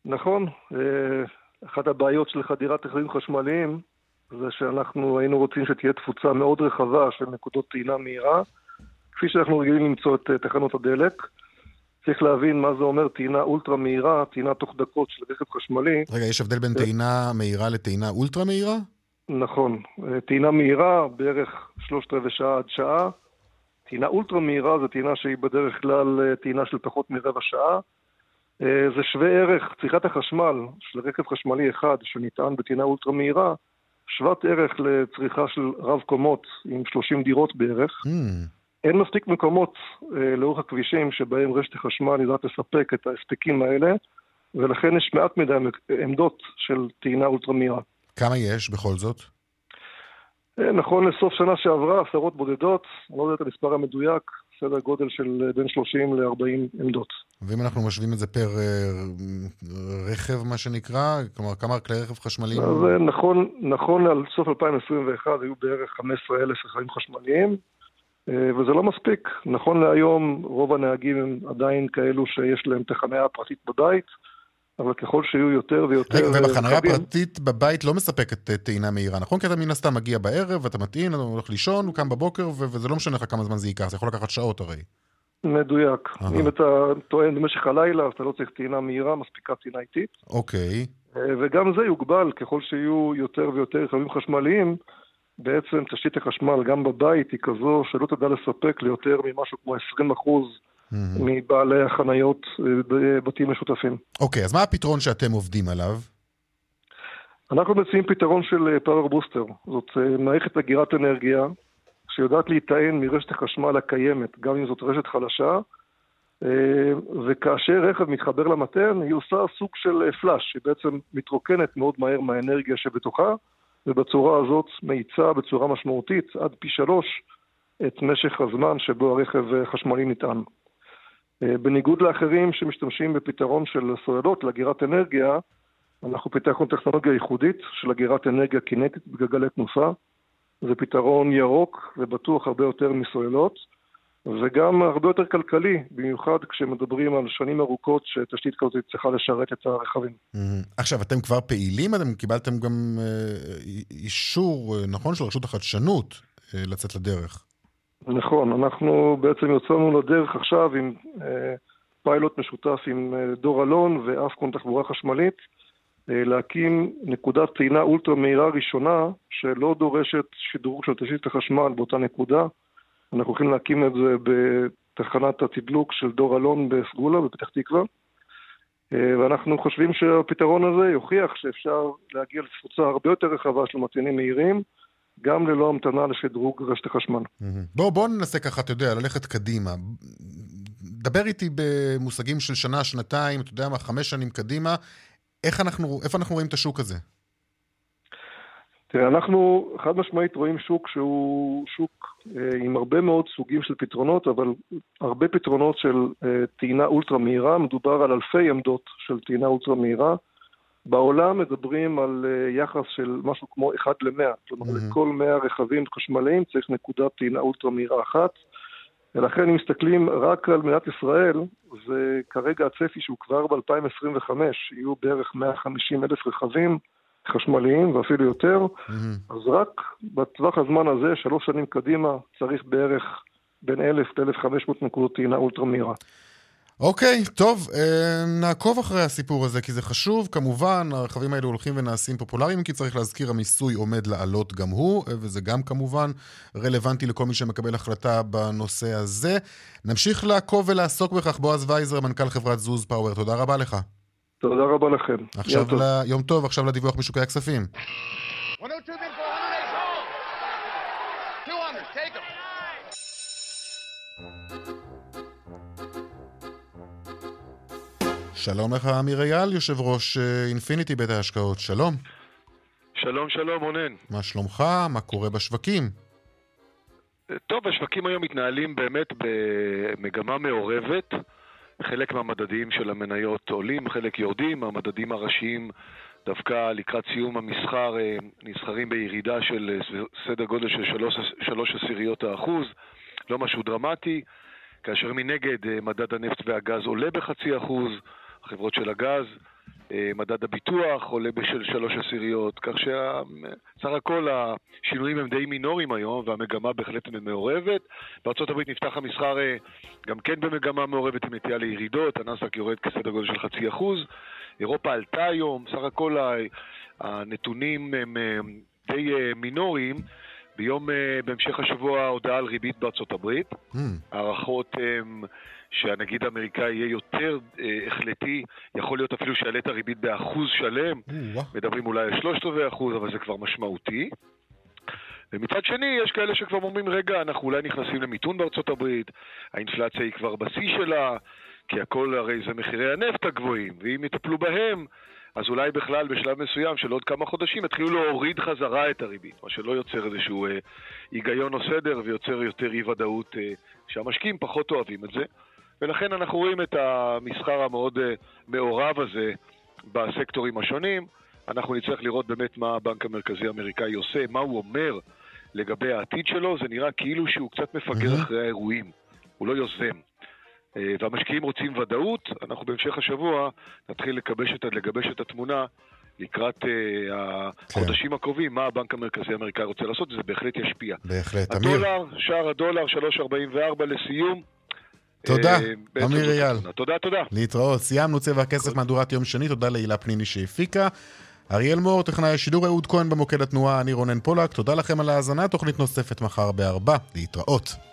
נכון. אה, אחת הבעיות של חדירת רכבים חשמליים זה שאנחנו היינו רוצים שתהיה תפוצה מאוד רחבה של נקודות טעינה מהירה, כפי שאנחנו רגילים למצוא את תחנות הדלק. צריך להבין מה זה אומר טעינה אולטרה מהירה, טעינה תוך דקות של רכב חשמלי. רגע, יש הבדל בין טעינה מהירה לטעינה אולטרה מהירה? נכון. טעינה מהירה, בערך שלושת רבעי שעה עד שעה. טעינה אולטרה מהירה זו טעינה שהיא בדרך כלל אה, טעינה של פחות מרבע שעה. אה, זה שווה ערך, צריכת החשמל של רכב חשמלי אחד שנטען בטעינה אולטרה מהירה, שוות ערך לצריכה של רב קומות עם 30 דירות בערך. Mm. אין מספיק מקומות אה, לאורך הכבישים שבהם רשת החשמל יודעת לספק את ההספקים האלה, ולכן יש מעט מדי עמדות של טעינה אולטרה מהירה. כמה יש בכל זאת? אה, נכון לסוף שנה שעברה, עשרות בודדות, אני לא יודע את המספר המדויק, סדר גודל של אה, בין 30 ל-40 עמדות. ואם אנחנו משווים את זה פר אה, רכב, מה שנקרא, כלומר, כמה כלי רכב חשמליים? אז נכון, נכון על סוף 2021 היו בערך 15,000 רכבים חשמליים, וזה לא מספיק. נכון להיום, רוב הנהגים הם עדיין כאלו שיש להם את החניה הפרטית בבית. אבל ככל שיהיו יותר ויותר... רגע, ובחניה הפרטית בבית לא מספקת אה, טעינה מהירה, נכון? כי אתה מן הסתם מגיע בערב, ואתה מטעין, אתה הולך לישון, הוא קם בבוקר, וזה לא משנה לך כמה זמן זה ייקח, זה יכול לקחת שעות הרי. מדויק. אם אתה טוען במשך הלילה, אז אתה לא צריך טעינה מהירה, מספיקה טעינה איטית. אוקיי. אה, וגם זה יוגבל ככל שיהיו יותר ויותר רכבים חשמליים. בעצם תשתית החשמל גם בבית היא כזו שלא תדע לספק ליותר ממשהו כמו 20 אחוז. מבעלי החניות אה, בבתים משותפים. אוקיי, okay, אז מה הפתרון שאתם עובדים עליו? אנחנו מציעים פתרון של פאוור בוסטר. זאת אה, מערכת אגירת אנרגיה שיודעת להיטען מרשת החשמל הקיימת, גם אם זאת רשת חלשה, אה, וכאשר רכב מתחבר למתן, היא עושה סוג של פלאש, היא בעצם מתרוקנת מאוד מהר מהאנרגיה שבתוכה, ובצורה הזאת מאיצה בצורה משמעותית עד פי שלוש את משך הזמן שבו הרכב אה, חשמלי נטען. אה, בניגוד לאחרים שמשתמשים בפתרון של סוללות לאגירת אנרגיה, אנחנו פיתחנו טכנולוגיה ייחודית של אגירת אנרגיה קינטית בגלגלי תנופה. זה פתרון ירוק ובטוח הרבה יותר מסוללות, וגם הרבה יותר כלכלי, במיוחד כשמדברים על שנים ארוכות שתשתית כזאת צריכה לשרת את הרכבים. Mhm. עכשיו, אתם כבר פעילים? אתם קיבלתם גם אה, אישור, אה, נכון, של רשות החדשנות לצאת לדרך. נכון, אנחנו בעצם יצאנו לדרך עכשיו עם אה, פיילוט משותף עם אה, דור אלון ואפקון תחבורה חשמלית, אה, להקים נקודת טעינה אולטרה מהירה ראשונה שלא דורשת שדרוג של תשתית החשמל באותה נקודה. אנחנו הולכים להקים את זה בתחנת התדלוק של דור אלון בסגולה, בפתח תקווה. ואנחנו חושבים שהפתרון הזה יוכיח שאפשר להגיע לתפוצה הרבה יותר רחבה של מטענים מהירים, גם ללא המתנה לשדרוג רשת החשמל. בואו בוא ננסה ככה, אתה יודע, ללכת קדימה. דבר איתי במושגים של שנה, שנתיים, אתה יודע מה, חמש שנים קדימה. איך אנחנו, איפה אנחנו רואים את השוק הזה? תראה, אנחנו חד משמעית רואים שוק שהוא שוק אה, עם הרבה מאוד סוגים של פתרונות, אבל הרבה פתרונות של אה, טעינה אולטרה מהירה, מדובר על אלפי עמדות של טעינה אולטרה מהירה. בעולם מדברים על אה, יחס של משהו כמו 1 ל-100, כלומר Mhm. לכל 100 רכבים חשמליים צריך נקודת טעינה אולטרה מהירה אחת. ולכן אם מסתכלים רק על מדינת ישראל, זה כרגע הצפי שהוא כבר ב-2025, יהיו בערך 150 אלף רכבים חשמליים ואפילו יותר, אז רק בטווח הזמן הזה, שלוש שנים קדימה, צריך בערך בין 1,000 ל-1,500 נקודות טעינה אולטרה מהירה. אוקיי, טוב, אה, נעקוב אחרי הסיפור הזה, כי זה חשוב. כמובן, הרכבים האלו הולכים ונעשים פופולריים, כי צריך להזכיר, המיסוי עומד לעלות גם הוא, אה, וזה גם כמובן רלוונטי לכל מי שמקבל החלטה בנושא הזה. נמשיך לעקוב ולעסוק בכך. בועז וייזר, מנכ"ל חברת זוז פאוור, תודה רבה לך. תודה רבה לכם. עכשיו יום טוב. ל... יום טוב, עכשיו לדיווח משוקי הכספים. שלום לך, אמיר אייל, יושב ראש אה, אינפיניטי בית ההשקעות. שלום. שלום, שלום, רונן. מה שלומך? מה קורה בשווקים? טוב, השווקים היום מתנהלים באמת במגמה מעורבת. חלק מהמדדים של המניות עולים, חלק יורדים, המדדים הראשיים דווקא לקראת סיום המסחר אה, נסחרים בירידה של אה, סדר גודל של שלוש, שלוש עשיריות האחוז, לא משהו דרמטי, כאשר מנגד אה, מדד הנפט והגז עולה בחצי אחוז, החברות של הגז, אה, מדד הביטוח עולה בשל שלוש עשיריות, כך שסך הכל השינויים הם די מינוריים היום והמגמה בהחלט מעורבת. בארה"ב נפתח המסחר אה, גם כן במגמה מעורבת עם נטייה לירידות, הנסדק יורד כסדר גודל של חצי אחוז. אירופה עלתה היום, סך הכל הנתונים הם אה, די מינוריים. ביום, בהמשך השבוע הודעה על ריבית בארצות הברית. הערכות הם שהנגיד האמריקאי יהיה יותר אה, החלטי, יכול להיות אפילו שיעלה את הריבית באחוז שלם, מדברים אולי על שלושת רבעי אחוז, אבל זה כבר משמעותי. ומצד שני, יש כאלה שכבר אומרים, רגע, אנחנו אולי נכנסים למיתון בארצות הברית, האינפלציה היא כבר בשיא שלה, כי הכל הרי זה מחירי הנפט הגבוהים, ואם יטפלו בהם, אז אולי בכלל בשלב מסוים של עוד כמה חודשים יתחילו להוריד חזרה את הריבית, מה שלא יוצר איזשהו אה, היגיון או סדר ויוצר יותר אי ודאות אה, שהמשקיעים פחות אוהבים את זה. ולכן אנחנו רואים את המסחר המאוד אה, מעורב הזה בסקטורים השונים. אנחנו נצטרך לראות באמת מה הבנק המרכזי האמריקאי עושה, מה הוא אומר לגבי העתיד שלו. זה נראה כאילו שהוא קצת מפגר אחרי האירועים, הוא לא יוזם. אה, והמשקיעים רוצים ודאות, אנחנו בהמשך השבוע נתחיל לגבש את, לגבש את התמונה לקראת uh, החודשים הקרובים, מה הבנק המרכזי האמריקאי רוצה לעשות, וזה בהחלט ישפיע. בהחלט. אמיר, הדולר, שער הדולר 3.44 לסיום. תודה, אה, אמיר אייל. תודה, תודה. להתראות. סיימנו צבע הכסף מהדורת יום שני, תודה להילה פניני שהפיקה. אריאל מור, טכנאי השידור אהוד כהן במוקד התנועה, אני רונן פולק, תודה לכם על ההאזנה, תוכנית נוספת מחר בארבע, להתראות.